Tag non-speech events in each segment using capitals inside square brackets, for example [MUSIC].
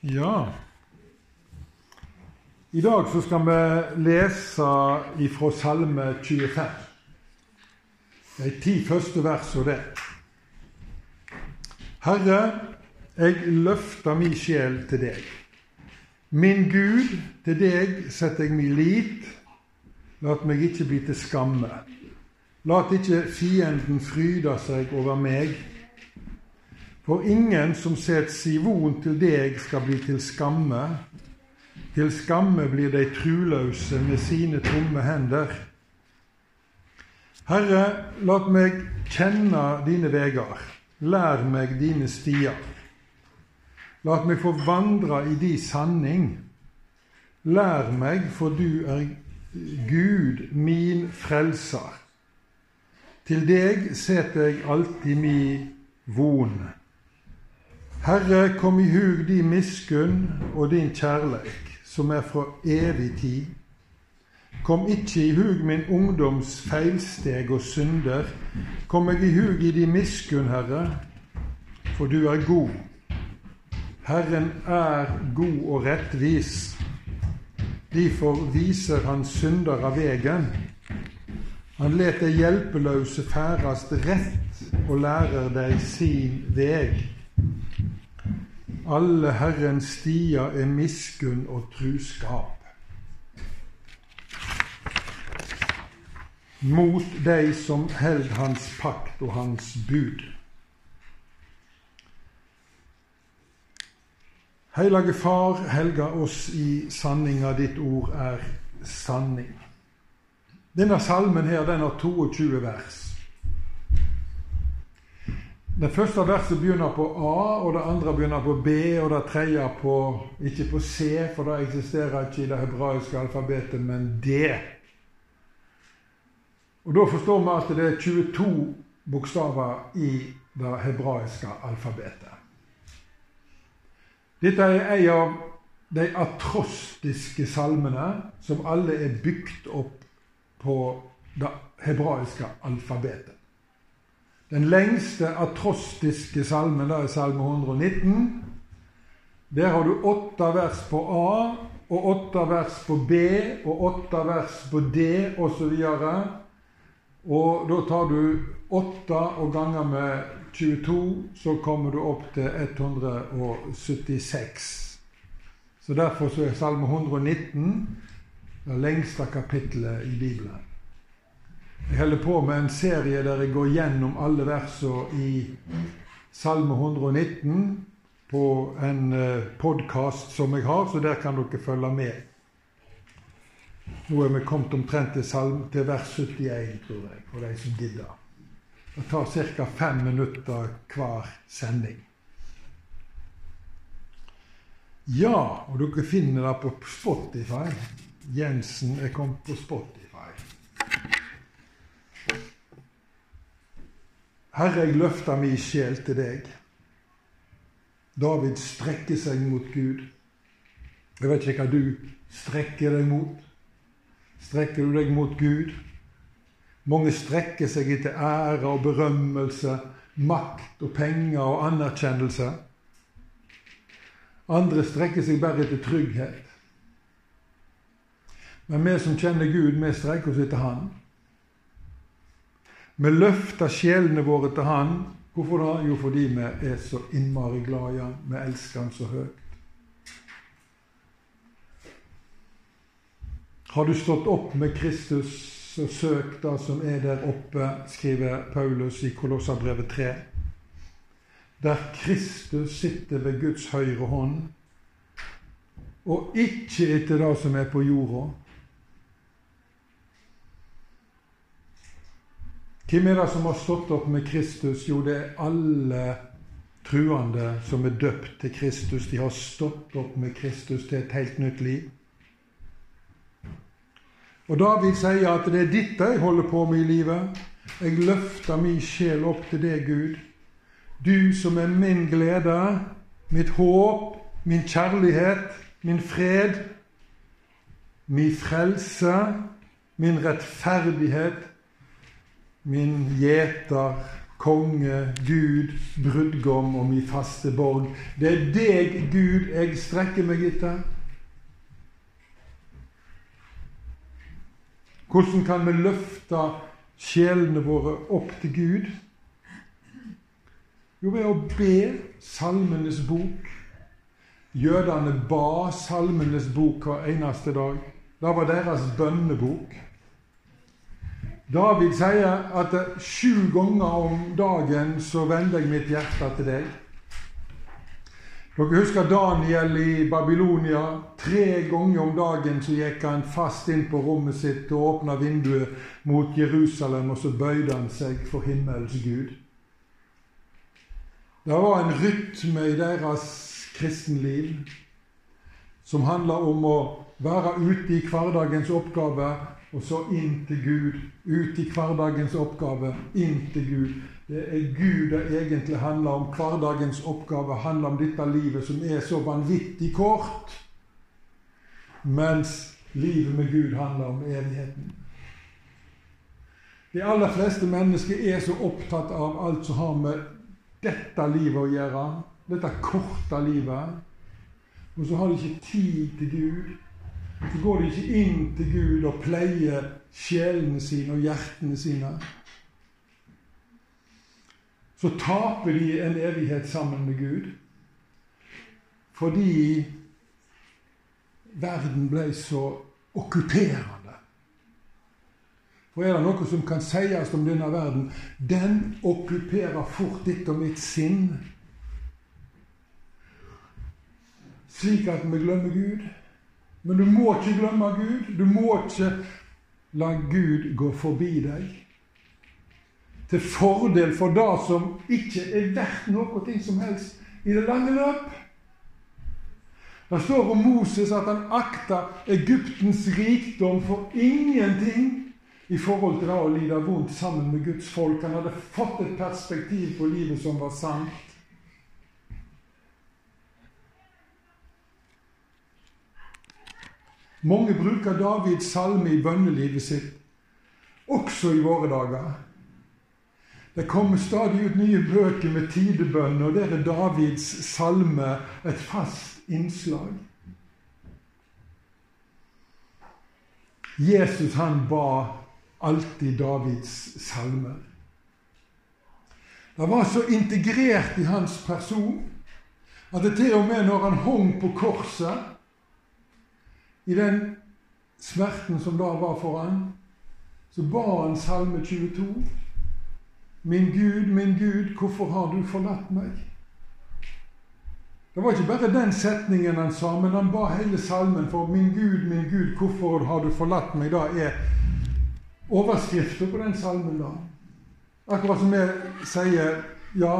Ja. I dag så skal vi lese ifra Salme 25. De ti første versene det. Herre, jeg løfter min sjel til deg. Min Gud, til deg setter jeg min lit. Lat meg ikke bli til skamme. Lat ikke fienden fryde seg over meg. For ingen som set si von til deg, skal bli til skamme. Til skamme blir de truløse med sine tomme hender. Herre, lat meg kjenne dine vegar. Lær meg dine stier. Lat meg få vandre i di sanning. Lær meg, for du er Gud, min frelser. Til deg setter jeg alltid mi von. Herre, kom i hug din miskunn og din kjærleik, som er fra evig tid. Kom ikke i hug min ungdoms feilsteg og synder. Kom meg i hug i din miskunn, Herre, for du er god. Herren er god og rettvis. Derfor viser han syndere vegen. Han let de hjelpeløse færast rett og lærer deg sin veg. Alle Herrens stier er miskunn og truskap. Mot de som held Hans pakt og Hans bud. Heilage Far, helga oss i sanninga. Ditt ord er sanning. Denne salmen her, den har 22 vers. Det første verset begynner på A, og det andre begynner på B, og det tredje på ikke på C, for det eksisterer ikke i det hebraiske alfabetet, men D. Og Da forstår vi at det er 22 bokstaver i det hebraiske alfabetet. Dette er en av de atrostiske salmene som alle er bygd opp på det hebraiske alfabetet. Den lengste atrostiske salmen da er salme 119. Der har du åtte vers på A, og åtte vers på B, og åtte vers på D, osv. Og, og da tar du åtte og ganger med 22, så kommer du opp til 176. Så Derfor så er salme 119 det lengste kapittelet i Bibelen. Jeg holder på med en serie der jeg går gjennom alle versene i Salme 119 på en eh, podkast som jeg har, så der kan dere følge med. Nå er vi kommet omtrent til, salm, til vers 71, tror jeg, for de som gidder. Det tar ca. fem minutter hver sending. Ja, og dere finner det på Spotify. Jensen er kommet på Spotify. Herre, jeg løfter min sjel til deg. David strekker seg mot Gud. Jeg vet ikke hva du strekker deg mot. Strekker du deg mot Gud? Mange strekker seg etter ære og berømmelse, makt og penger og anerkjennelse. Andre strekker seg bare etter trygghet. Men vi som kjenner Gud, vi strekker oss etter Han. Vi løfter sjelene våre til Han. Hvorfor da? Jo, fordi vi er så innmari glad i Han. Vi elsker Han så høyt. Har du stått opp med Kristus, så søk det som er der oppe, skriver Paulus i Kolossabrevet 3. Der Kristus sitter ved Guds høyre hånd, og ikke etter det som er på jorda. Hvem er det som har stått opp med Kristus? Jo, det er alle truende som er døpt til Kristus. De har stått opp med Kristus til et helt nytt liv. Og David sier at det er dette jeg holder på med i livet. Jeg løfter min sjel opp til deg, Gud. Du som er min glede, mitt håp, min kjærlighet, min fred, min frelse, min rettferdighet, min gjeter, konge, Gud, brudgom og min faste borg. Det er deg, Gud, jeg strekker meg etter. Hvordan kan vi løfte sjelene våre opp til Gud? Jo, ved å be Salmenes bok. Jødene ba Salmenes bok hver eneste dag. Det var deres bønnebok. David sier at sju ganger om dagen så vender jeg mitt hjerte til deg. Dere husker Daniel i Babylonia. Tre ganger om dagen så gikk han fast inn på rommet sitt og åpna vinduet mot Jerusalem, og så bøyde han seg for himmelens Gud. Det var en rytme i deres kristenliv som handla om å være ute i hverdagens oppgave og så inn til Gud. Ut i hverdagens oppgave, inn til Gud. Det er Gud det egentlig handler om. Hverdagens oppgave handler om dette livet som er så vanvittig kort. Mens livet med Gud handler om evigheten. De aller fleste mennesker er så opptatt av alt som har med dette livet å gjøre. Dette korte livet. Og så har de ikke tid til Gud så går de ikke inn til Gud og pleier sjelene sine og hjertene sine. Så taper de en evighet sammen med Gud fordi verden ble så okkuperende. For er det noe som kan sies om denne verden? Den okkuperer fort ditt og mitt sinn. Slik at vi glemmer Gud. Men du må ikke glemme Gud. Du må ikke la Gud gå forbi deg. Til fordel for det som ikke er verdt noe som helst i det lange løp. Det står om Moses at han akta Egyptens rikdom for ingenting i forhold til det å lide vondt sammen med Guds folk. Han hadde fått et perspektiv på livet som var sant. Mange bruker Davids salme i bønnelivet sitt, også i våre dager. Det kommer stadig ut nye bøker med tidebønn, og der er Davids salme et fast innslag. Jesus han ba alltid Davids salmer. Det var så integrert i hans person at det til og med når han hang på korset i den smerten som da var for han, så ba han Salme 22. Min Gud, min Gud, hvorfor har du forlatt meg? Det var ikke bare den setningen han sa, men han ba hele salmen for Min Gud, min Gud, hvorfor har du forlatt meg? Da er overskriften på den salmen, da. Akkurat som jeg sier Ja,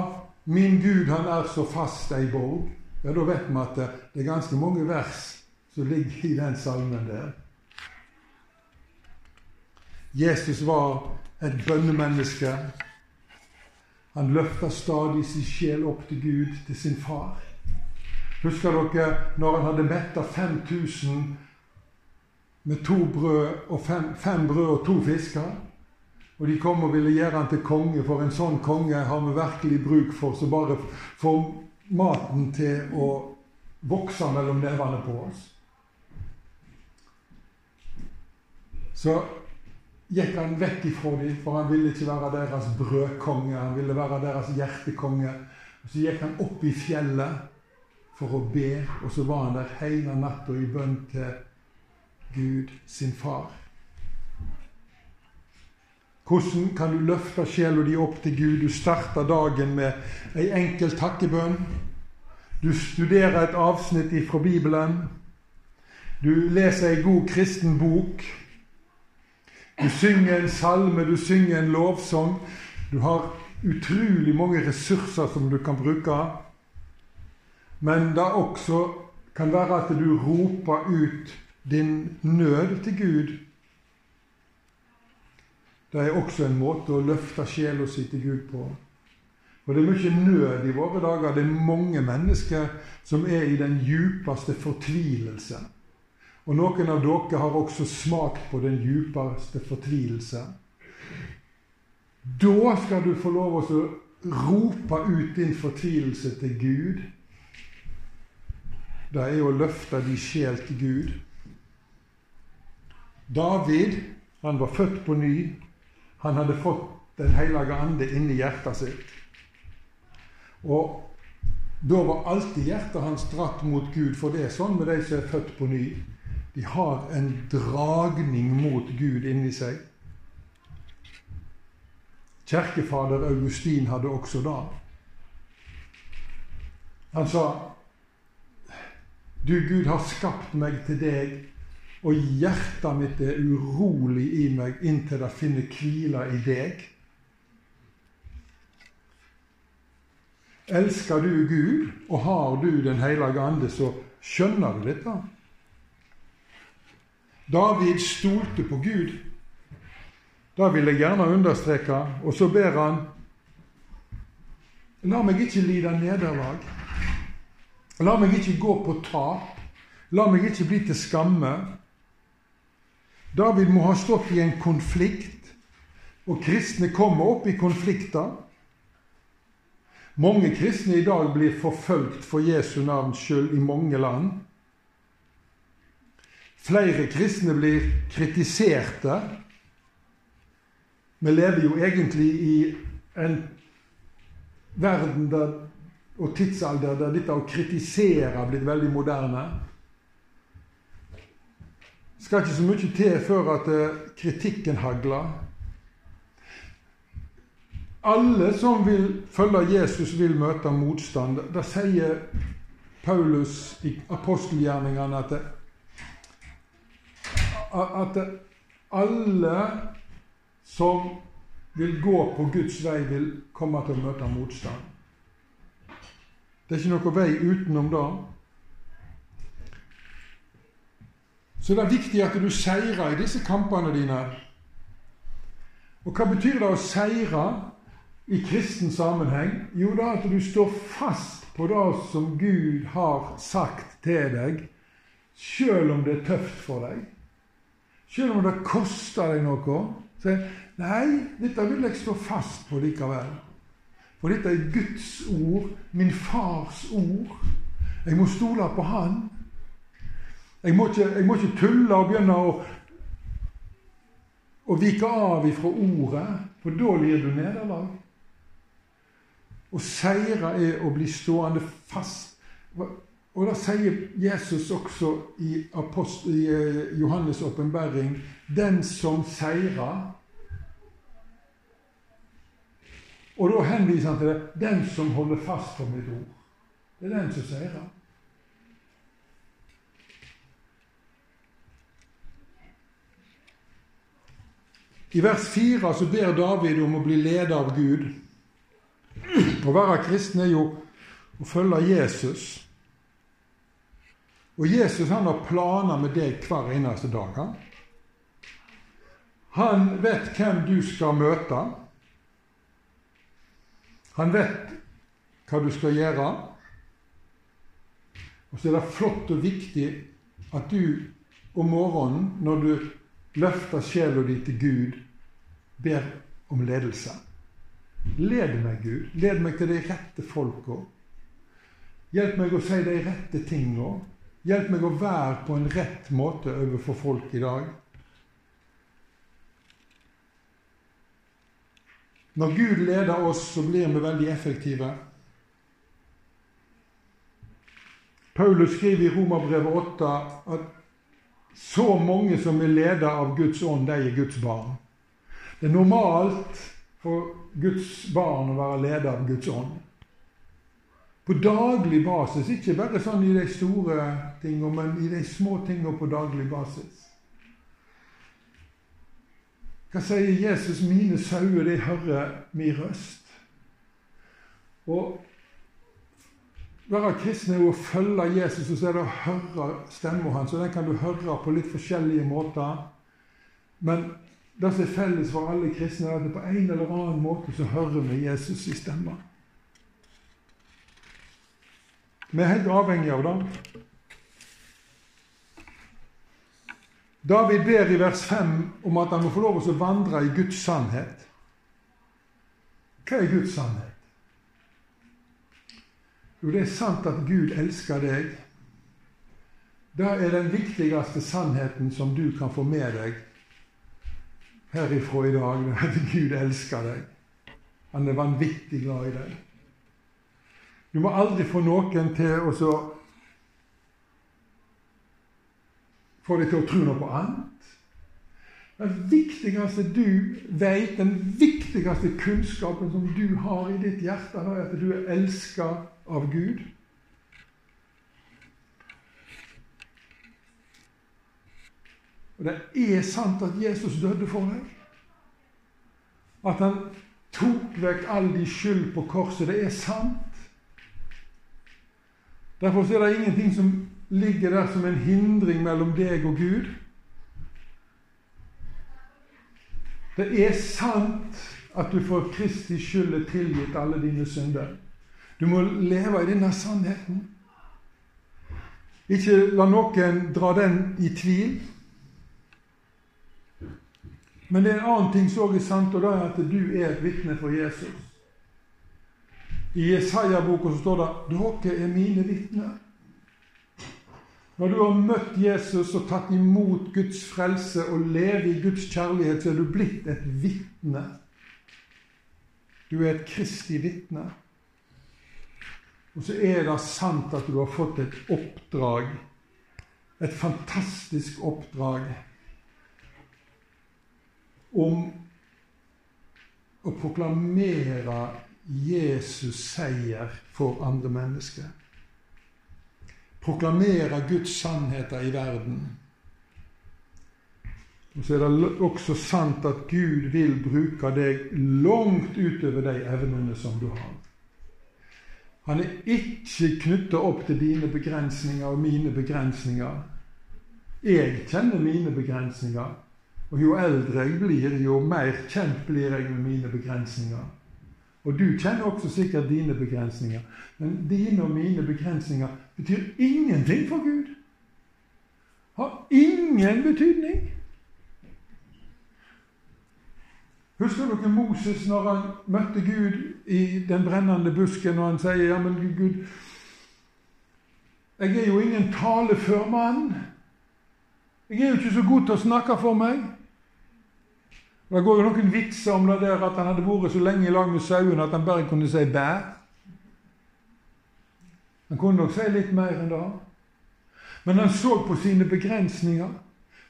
min Gud, han er så fast ei borg. Ja, da vet vi at det er ganske mange vers som ligger i den salmen der. Jesus var et bønnemenneske. Han løfta stadig sin sjel opp til Gud, til sin far. Husker dere når han hadde metta 5000 med to brød og fem, fem, brød og to fisker? Og de kom og ville gjøre han til konge, for en sånn konge har vi virkelig bruk for, så bare får maten til å vokse mellom nevene på oss. Så gikk han vekk ifra dem, for han ville ikke være deres brødkonge. Han ville være deres hjertekonge. Så gikk han opp i fjellet for å be, og så var han der hele natta i bønn til Gud, sin far. Hvordan kan du løfte sjela di opp til Gud? Du starter dagen med ei enkel takkebønn. Du studerer et avsnitt fra Bibelen. Du leser ei god kristen bok. Du synger en salme, du synger en lovsang. Du har utrolig mange ressurser som du kan bruke. Men det også kan være at du roper ut din nød til Gud. Det er også en måte å løfte sjela si til Gud på. Og Det er mye nød i våre dager. Det er mange mennesker som er i den djupeste fortvilelse. Og noen av dere har også smakt på den djupeste fortvilelse. Da skal du få lov å rope ut din fortvilelse til Gud. Det er å løfte din sjel til Gud. David han var født på ny. Han hadde fått Den hellige ande inni hjertet sitt. Og da var alltid hjertet hans dratt mot Gud, for det er sånn med de som er født på ny. De har en dragning mot Gud inni seg. Kjerkefader Augustin hadde også det. Han sa Du, Gud, har skapt meg til deg, og hjertet mitt er urolig i meg inntil det finner hvile i deg. Elsker du Gud, og har du Den hellige ande, så skjønner du dette. David stolte på Gud. Det vil jeg gjerne understreke. Og så ber han La meg ikke lide nederlag. La meg ikke gå på tap. La meg ikke bli til skamme. David må ha stått i en konflikt, og kristne kommer opp i konflikter. Mange kristne i dag blir forfølgt for Jesu navns skyld i mange land. Flere kristne blir kritiserte vi lever jo egentlig i en verden der, og tidsalder der dette å kritisere har blitt veldig moderne. Det skal ikke så mye til før at eh, kritikken hagler. Alle som vil følge Jesus, vil møte motstand. Da sier Paulus i apostelgjerningene at, at alle som vil gå på Guds vei, vil komme til å møte motstand. Det er ikke noe vei utenom det. Så det er viktig at du seirer i disse kampene dine. Og hva betyr det å seire i kristen sammenheng? Jo, det er at du står fast på det som Gud har sagt til deg, sjøl om det er tøft for deg. Sjøl om det koster deg noe. Så nei, dette vil jeg stå fast på likevel. For dette er Guds ord, min fars ord. Jeg må stole på Han. Jeg må ikke, jeg må ikke tulle og begynne å, å vike av ifra ordet, for da lir du nederlag. Å seire er å bli stående fast. Og da sier Jesus også i, i eh, Johannes' åpenbaring den som seirer. Og da henviser han til det. Den som holder fast på mitt ord. Det er den som seirer. I vers 4 så ber David om å bli ledet av Gud. Å være kristen er jo å følge Jesus. Og Jesus han har planer med deg hver eneste dag. Han. Han vet hvem du skal møte. Han vet hva du skal gjøre. Og så er det flott og viktig at du om morgenen, når du løfter sjela di til Gud, ber om ledelse. Led meg, Gud. Led meg til de rette folka. Hjelp meg å si de rette tinga. Hjelp meg å være på en rett måte overfor folk i dag. Når Gud leder oss, så blir vi veldig effektive. Paulus skriver i Romerbrevet 8 at så mange som er ledet av Guds ånd, de er Guds barn. Det er normalt for Guds barn å være ledet av Guds ånd. På daglig basis, ikke bare sånn i de store tingene, men i de små tingene på daglig basis. Hva sier Jesus? 'Mine sauer, de hører min røst'. Og være kristen er jo å følge Jesus, og så er det å høre stemmen hans. Og den kan du høre på litt forskjellige måter. Men det som er felles for alle kristne, er at på en eller annen måte så hører vi Jesus i stemmen. Vi er helt avhengige av det. David ber i vers 5 om at han må få lov til å vandre i Guds sannhet. Hva er Guds sannhet? Jo, det er sant at Gud elsker deg. Det er den viktigste sannheten som du kan få med deg herifra i dag, [LAUGHS] at Gud elsker deg. Han er vanvittig glad i deg. Du må aldri få noen til å få deg til å tro noe annet. Den viktigste du vet, den viktigste kunnskapen som du har i ditt hjerte, er at du er elska av Gud. Og det er sant at Jesus døde for deg. At han tok vekk all de skyld på korset. Det er sant. Derfor er det ingenting som ligger der som en hindring mellom deg og Gud. Det er sant at du for Kristi skyld er tilgitt alle dine synder. Du må leve i denne sannheten. Ikke la noen dra den i tvil. Men det er en annen ting som også er sant, og det er at du er et vitne for Jesus. I Jesaja-boka står det 'Dere er mine vitner'. Når du har møtt Jesus og tatt imot Guds frelse og lever i Guds kjærlighet, så er du blitt et vitne. Du er et kristig vitne. Og så er det sant at du har fått et oppdrag. Et fantastisk oppdrag om å proklamere Jesus seier for andre mennesker. Proklamere Guds sannheter i verden. Og så er det også sant at Gud vil bruke deg langt utover de evnene som du har. Han er ikke knytta opp til dine begrensninger og mine begrensninger. Jeg kjenner mine begrensninger. Og jo eldre jeg blir, jo mer kjent blir jeg med mine begrensninger. Og du kjenner også sikkert dine begrensninger. Men dine og mine begrensninger betyr ingenting for Gud. Har ingen betydning. Husker dere Moses når han møtte Gud i den brennende busken, og han sier ja, men Gud, jeg er jo ingen talefør mann. Jeg er jo ikke så god til å snakke for meg. Det går jo noen vitser om det der at han hadde vært så lenge i lag med sauene at han bare kunne si bæ. Han kunne nok si litt mer enn det. Men han så på sine begrensninger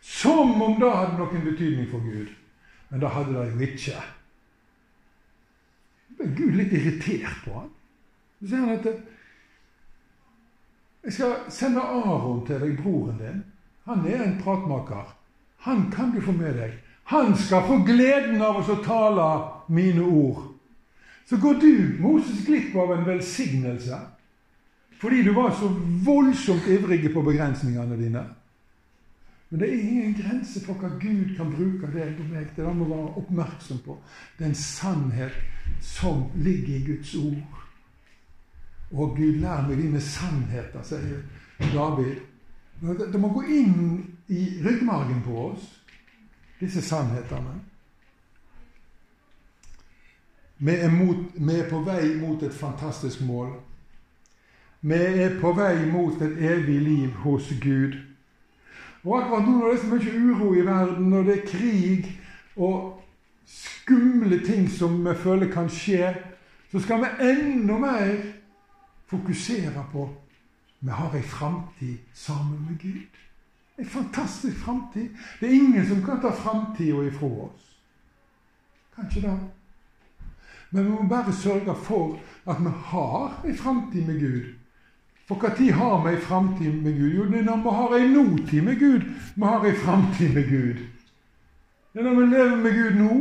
som om det hadde noen betydning for Gud. Men det hadde det jo ikke. ble Gud litt irritert på han. Så sier han at jeg skal sende Aron til deg, broren din. Han er en pratmaker. Han kan du få med deg. Han skal få gleden av å tale mine ord. Så går du, Moses, glipp av en velsignelse fordi du var så voldsomt ivrig på begrensningene dine. Men det er ingen grense for hva Gud kan bruke deg og meg til. Det må være oppmerksom på den sannhet som ligger i Guds ord. Og Gud, lær meg dine sannheter, sier David. Det må gå inn i ryggmargen på oss disse sannhetene. Vi er, mot, vi er, på vei mot et fantastisk mål. Vi er på vei mot et evig liv hos Gud. Og akkurat nå når det er så mye uro i verden, når det er krig og skumle ting som vi føler kan skje, så skal vi enda mer fokusere på vi har ei framtid sammen med Gud. En fantastisk framtid. Det er ingen som kan ta framtida ifra oss. Kan ikke det. Men vi må bare sørge for at vi har en framtid med Gud. For når har vi ei framtid med Gud? Jo, det er når vi har en nåtid med Gud. Vi har en framtid med Gud. Det er når vi lever med Gud nå,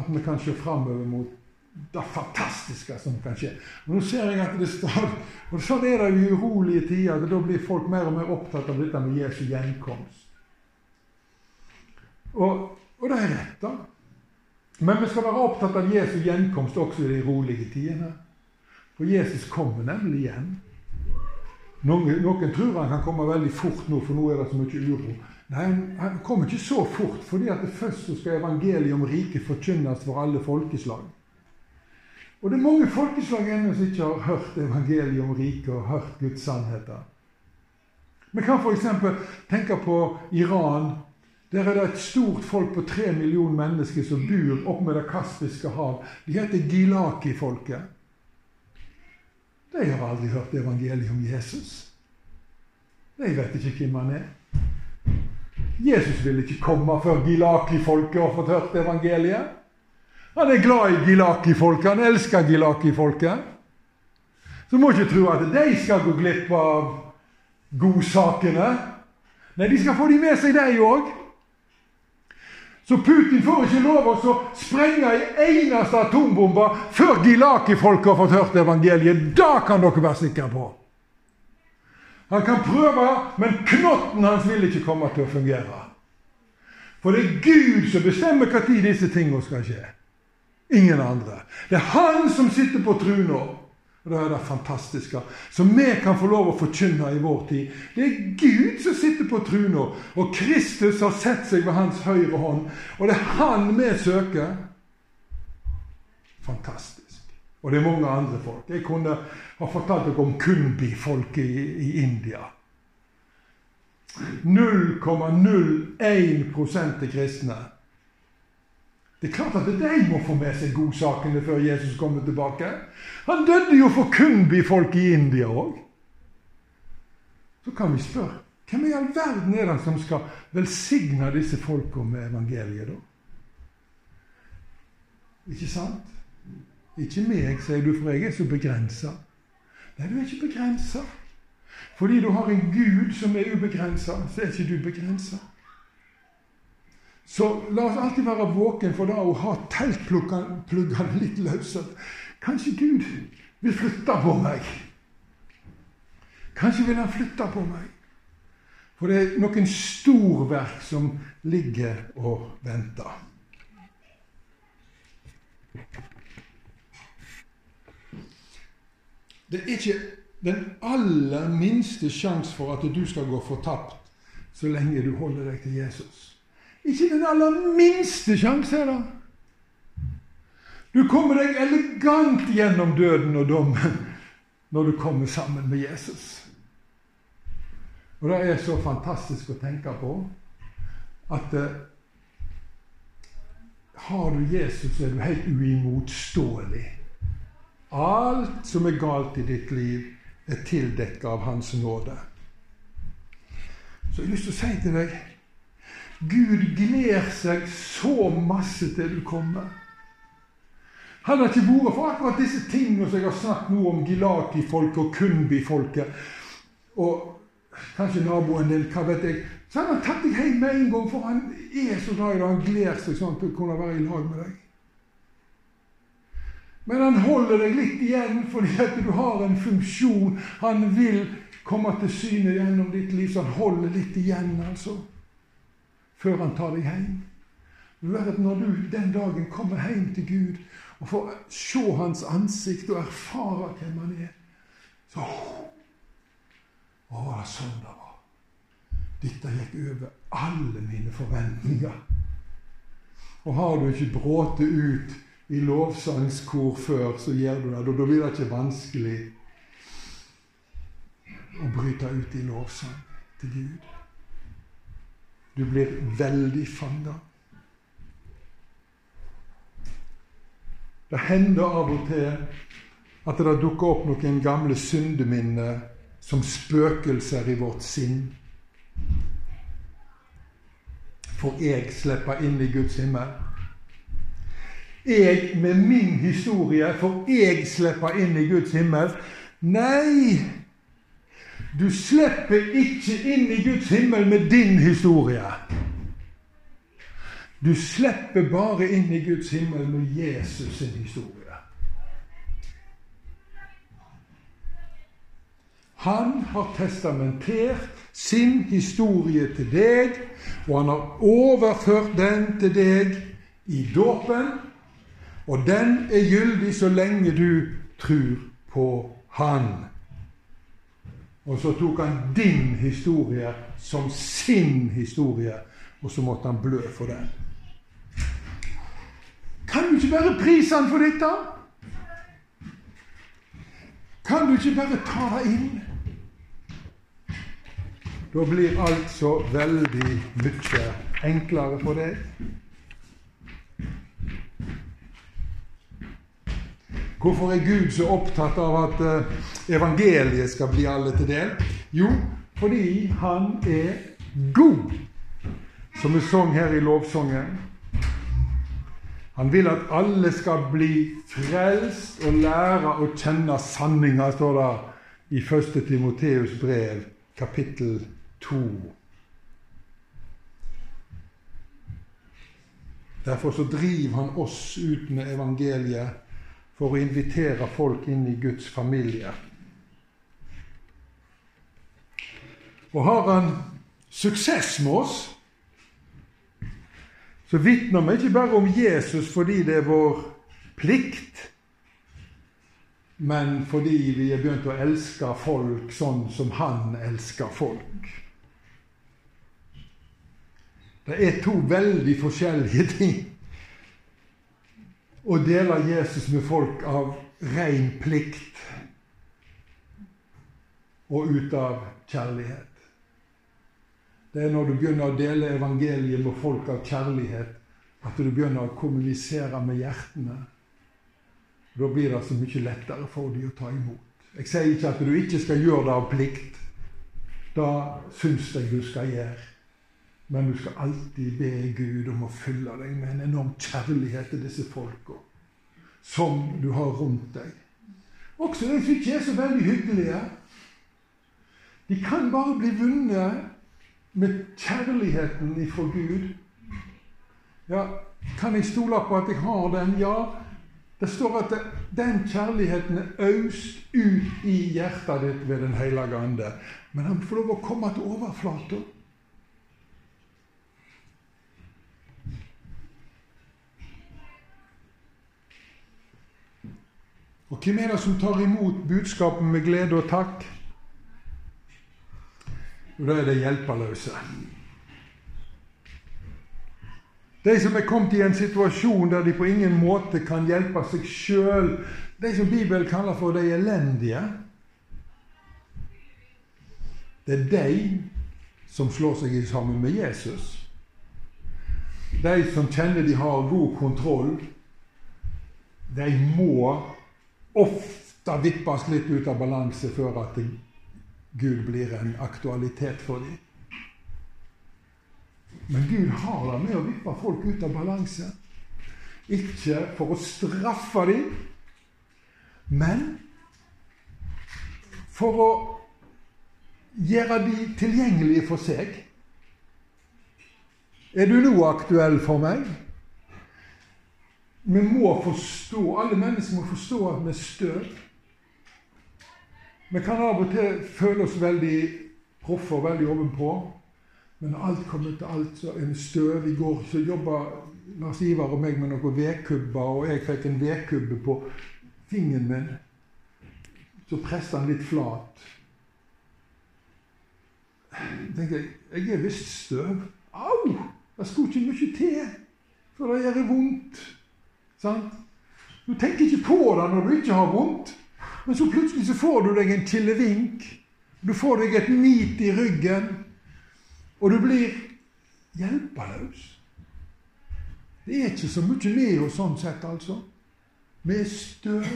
at vi kan se framover mot det fantastiske som kan skje. Og Nå ser jeg at det stadig og Sånn er det i urolige tider. Da blir folk mer og mer opptatt av dette med Jesu gjenkomst. Og, og det er rett, da. Men vi skal være opptatt av Jesu gjenkomst også i de rolige tidene. For Jesus kommer nemlig igjen. Noen, noen, tror han kan komme veldig fort nå, for nå er det så mye uro. Nei, han kommer ikke så fort, fordi at det først skal evangeliet om riket forkynnes for alle folkeslag. Og det er mange folkeslag ennå som ikke har hørt evangeliet om riket og hørt Guds sannheter. Vi kan f.eks. tenke på Iran. Der er det et stort folk på tre millioner mennesker som bor oppe med Det kaspiske hav. De heter Gilaki-folket. De har aldri hørt evangeliet om Jesus. De vet ikke hvem han er. Jesus ville ikke komme før Gilaki-folket har fått hørt evangeliet. Han er glad i Gilaki-folket. Han elsker Gilaki-folket. Så må ikke tro at de skal gå glipp av godsakene. Nei, de skal få de med seg, de òg. Så Putin får ikke lov å sprenge ei eneste atombombe før Gilaki-folket har fått hørt evangeliet. Da kan dere være sikre på. Han kan prøve, men knotten hans vil ikke komme til å fungere. For det er Gud som bestemmer når disse tingene skal skje. Ingen andre. Det er Han som sitter på trona. Og Det er det fantastiske som vi kan få lov å forkynne i vår tid. Det er Gud som sitter på trona, og Kristus har sett seg ved hans høyre hånd. Og det er Han vi søker. Fantastisk. Og det er mange andre folk. Jeg kunne ha fortalt dere om Kumbi-folket i, i India. 0,01 er kristne. Det er klart at de må få med seg godsakene før Jesus kommer tilbake. Han døde jo for Kumbi-folk i India òg. Så kan vi spørre hvem i all verden er det som skal velsigne disse folka med evangeliet, da? Ikke sant? Ikke meg, sier du, for jeg er så begrensa. Nei, du er ikke begrensa. Fordi du har en Gud som er ubegrensa, så er ikke du begrensa. Så la oss alltid være våken for da å ha teltpluggene litt løse. Kanskje Gud vil flytte på meg. Kanskje vil Han flytte på meg. For det er noen storverk som ligger og venter. Det er ikke den aller minste sjanse for at du skal gå fortapt så lenge du holder deg til Jesus. Ikke den aller minste sjanse da. Du kommer deg elegant gjennom døden og dommen når du kommer sammen med Jesus. Og Det er så fantastisk å tenke på at eh, har du Jesus, så er du helt uimotståelig. Alt som er galt i ditt liv, er tildekket av Hans nåde. Så jeg har lyst til å si til deg Gud gleder seg så masse til du kommer. Han har ikke vært for akkurat disse tingene som jeg har snakket nå om Gilati-folket og Kumbi-folket, og kanskje naboen din, hva vet jeg, så han har tatt deg hjem med en gang, for han er så glad i deg. Han gleder seg sånn til å kunne være i lag med deg. Men han holder deg litt igjen fordi at du har en funksjon. Han vil komme til syne gjennom ditt liv, så han holder litt igjen, altså før han tar deg hjem. At Når du den dagen kommer hjem til Gud og får se Hans ansikt og erfare hvem Han er, så Å, det sånn det var. Dette gikk over alle mine forventninger. Og har du ikke brått ut i lovsangskor før, så gjør du det. Da blir det ikke vanskelig å bryte ut i lovsang til Gud. Du blir veldig fanga. Det hender av og til at det dukker opp noen gamle syndeminner som spøkelser i vårt sinn. For jeg slipper inn i Guds himmel. Jeg med min historie, for jeg slipper inn i Guds himmel. Nei, du slipper ikke inn i Guds himmel med din historie. Du slipper bare inn i Guds himmel med Jesus sin historie. Han har testamentert sin historie til deg, og han har overført den til deg i dåpen. Og den er gyldig så lenge du tror på Han. Og så tok han din historie som sin historie, og så måtte han blø for den. Kan du ikke bare prise han for dette? Kan du ikke bare ta det inn? Da blir alt så veldig mye enklere for deg. Hvorfor er Gud så opptatt av at eh, evangeliet skal bli alle til del? Jo, fordi han er god, som vi sang her i lovsangen. Han vil at alle skal bli frelst og lære å kjenne sanninga, står det i 1. Timoteus brev, kapittel 2. Derfor så driver han oss ut med evangeliet for å invitere folk inn i Guds familie. Og har han suksess med oss, så vitner vi ikke bare om Jesus fordi det er vår plikt, men fordi vi er begynt å elske folk sånn som han elsker folk. Det er to veldig forskjellige ting. Å dele Jesus med folk av ren plikt og ut av kjærlighet. Det er når du begynner å dele evangeliet med folk av kjærlighet, at du begynner å kommunisere med hjertene. Da blir det så mye lettere for dem å ta imot. Jeg sier ikke at du ikke skal gjøre det av plikt. Det syns jeg du skal gjøre. Men du skal alltid be Gud om å fylle deg med en enorm kjærlighet til disse folka som du har rundt deg. Også de som ikke er så veldig hyggelige. De kan bare bli vunnet med kjærligheten ifra Gud. Ja, kan jeg stole på at jeg har den? Ja. Det står at den kjærligheten er øst ut i hjertet ditt ved Den hellige ande. Men han får lov å komme til overflata. Og hvem er det som tar imot budskapet med glede og takk? Og da er det hjelpeløse. De som er kommet i en situasjon der de på ingen måte kan hjelpe seg sjøl. De som Bibelen kaller for de elendige. Det er de som slår seg sammen med Jesus. De som kjenner de har god kontroll, de må ofte vippes litt ut av balanse før at det Gud blir en aktualitet for dem. Men Gud har det med å vippe folk ut av balanse. Ikke for å straffe dem, men for å gjøre dem tilgjengelige for seg. Er du nå aktuell for meg? Vi må forstå, Alle mennesker må forstå at vi er støv. Vi kan av og til føle oss veldig proffe og veldig ovenpå. Men når alt kommer til alt, så en støv. I går så jobba Lars Ivar og meg med noen vedkubber, og jeg fikk en vedkubbe på fingeren min. Så presset han litt flat. Jeg tenkte jeg er visst støv. Au! Det skulle ikke mye til for det gjør vondt. Sant? Du tenker ikke på det når du ikke har vondt. Men så plutselig så får du deg en killevink. Du får deg et mit i ryggen. Og du blir hjelpeløs. Det er ikke så mye med oss sånn sett, altså. Vi er støv.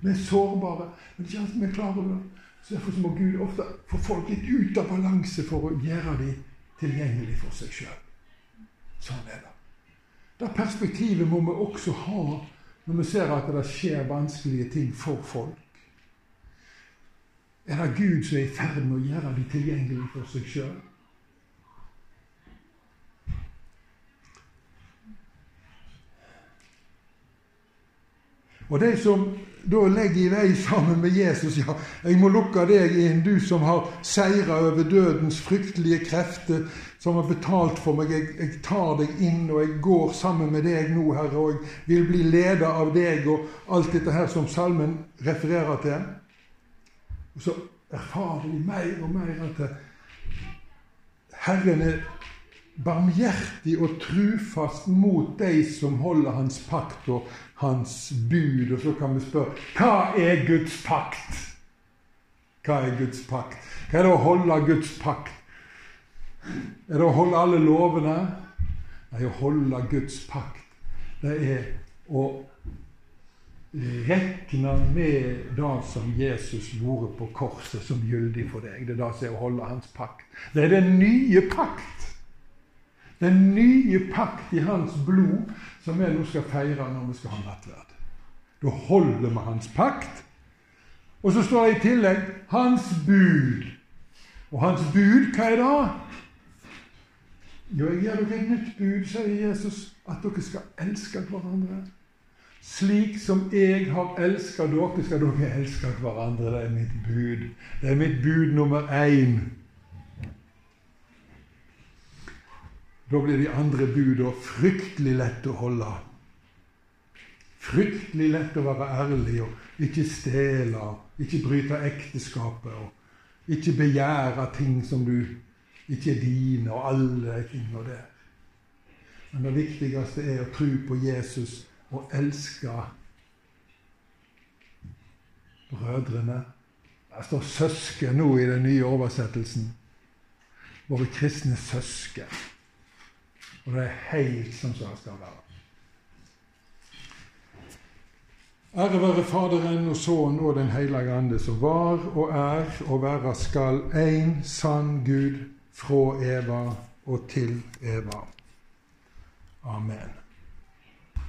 Vi er sårbare. Men ikke alltid vi klarer det. Så Derfor må Gud ofte få folk litt ut av balanse for å gjøre dem tilgjengelig for seg sjøl. Sånn er det. Det perspektivet må vi også ha når vi ser at det skjer vanskelige ting for folk er det Gud som er i ferd med å gjøre dem tilgjengelig for seg sjøl. Og de som da legger i vei sammen med Jesus Ja, jeg må lukke deg inn, du som har seira over dødens fryktelige krefter, som har betalt for meg. Jeg, jeg, tar deg inn, og jeg går sammen med deg nå, Herre, og jeg vil bli leda av deg, og alt dette her som salmen refererer til. Og så erfarer vi mer og mer at Herren er barmhjertig og trufast mot de som holder Hans pakt og Hans bud. Og så kan vi spørre hva er Guds pakt? Hva er Guds pakt? Hva er det å holde Guds pakt? Er det å holde alle lovene? Nei, å holde Guds pakt, det er å rekne med det som Jesus gjorde på korset, som gyldig for deg. Det er det som er å holde hans pakt. Det er den nye pakt. Den nye pakt i hans blod, som vi nå skal feire når vi skal ha nattverd. Da holder vi hans pakt. Og så står det i tillegg hans bud. Og hans bud, hva er det? Jo, jeg gir dere et nytt bud, sier Jesus, at dere skal elske hverandre. Slik som jeg har elska dere, skal dere elske hverandre. Det er mitt bud. Det er mitt bud nummer én. Da blir de andre budene fryktelig lett å holde. Fryktelig lett å være ærlig og ikke stjele, ikke bryte ekteskapet og ikke begjære ting som du ikke er dine, og alle tingene der. Men det viktigste er å tro på Jesus og elske brødrene. Det står 'søsken' nå i den nye oversettelsen. Våre kristne søsken. Og det er helt sånn som det skal være. Ære være Faderen og Sønnen og Den hellige ande, som var og er og være skal én sann Gud fra Eva og til Eva. Amen.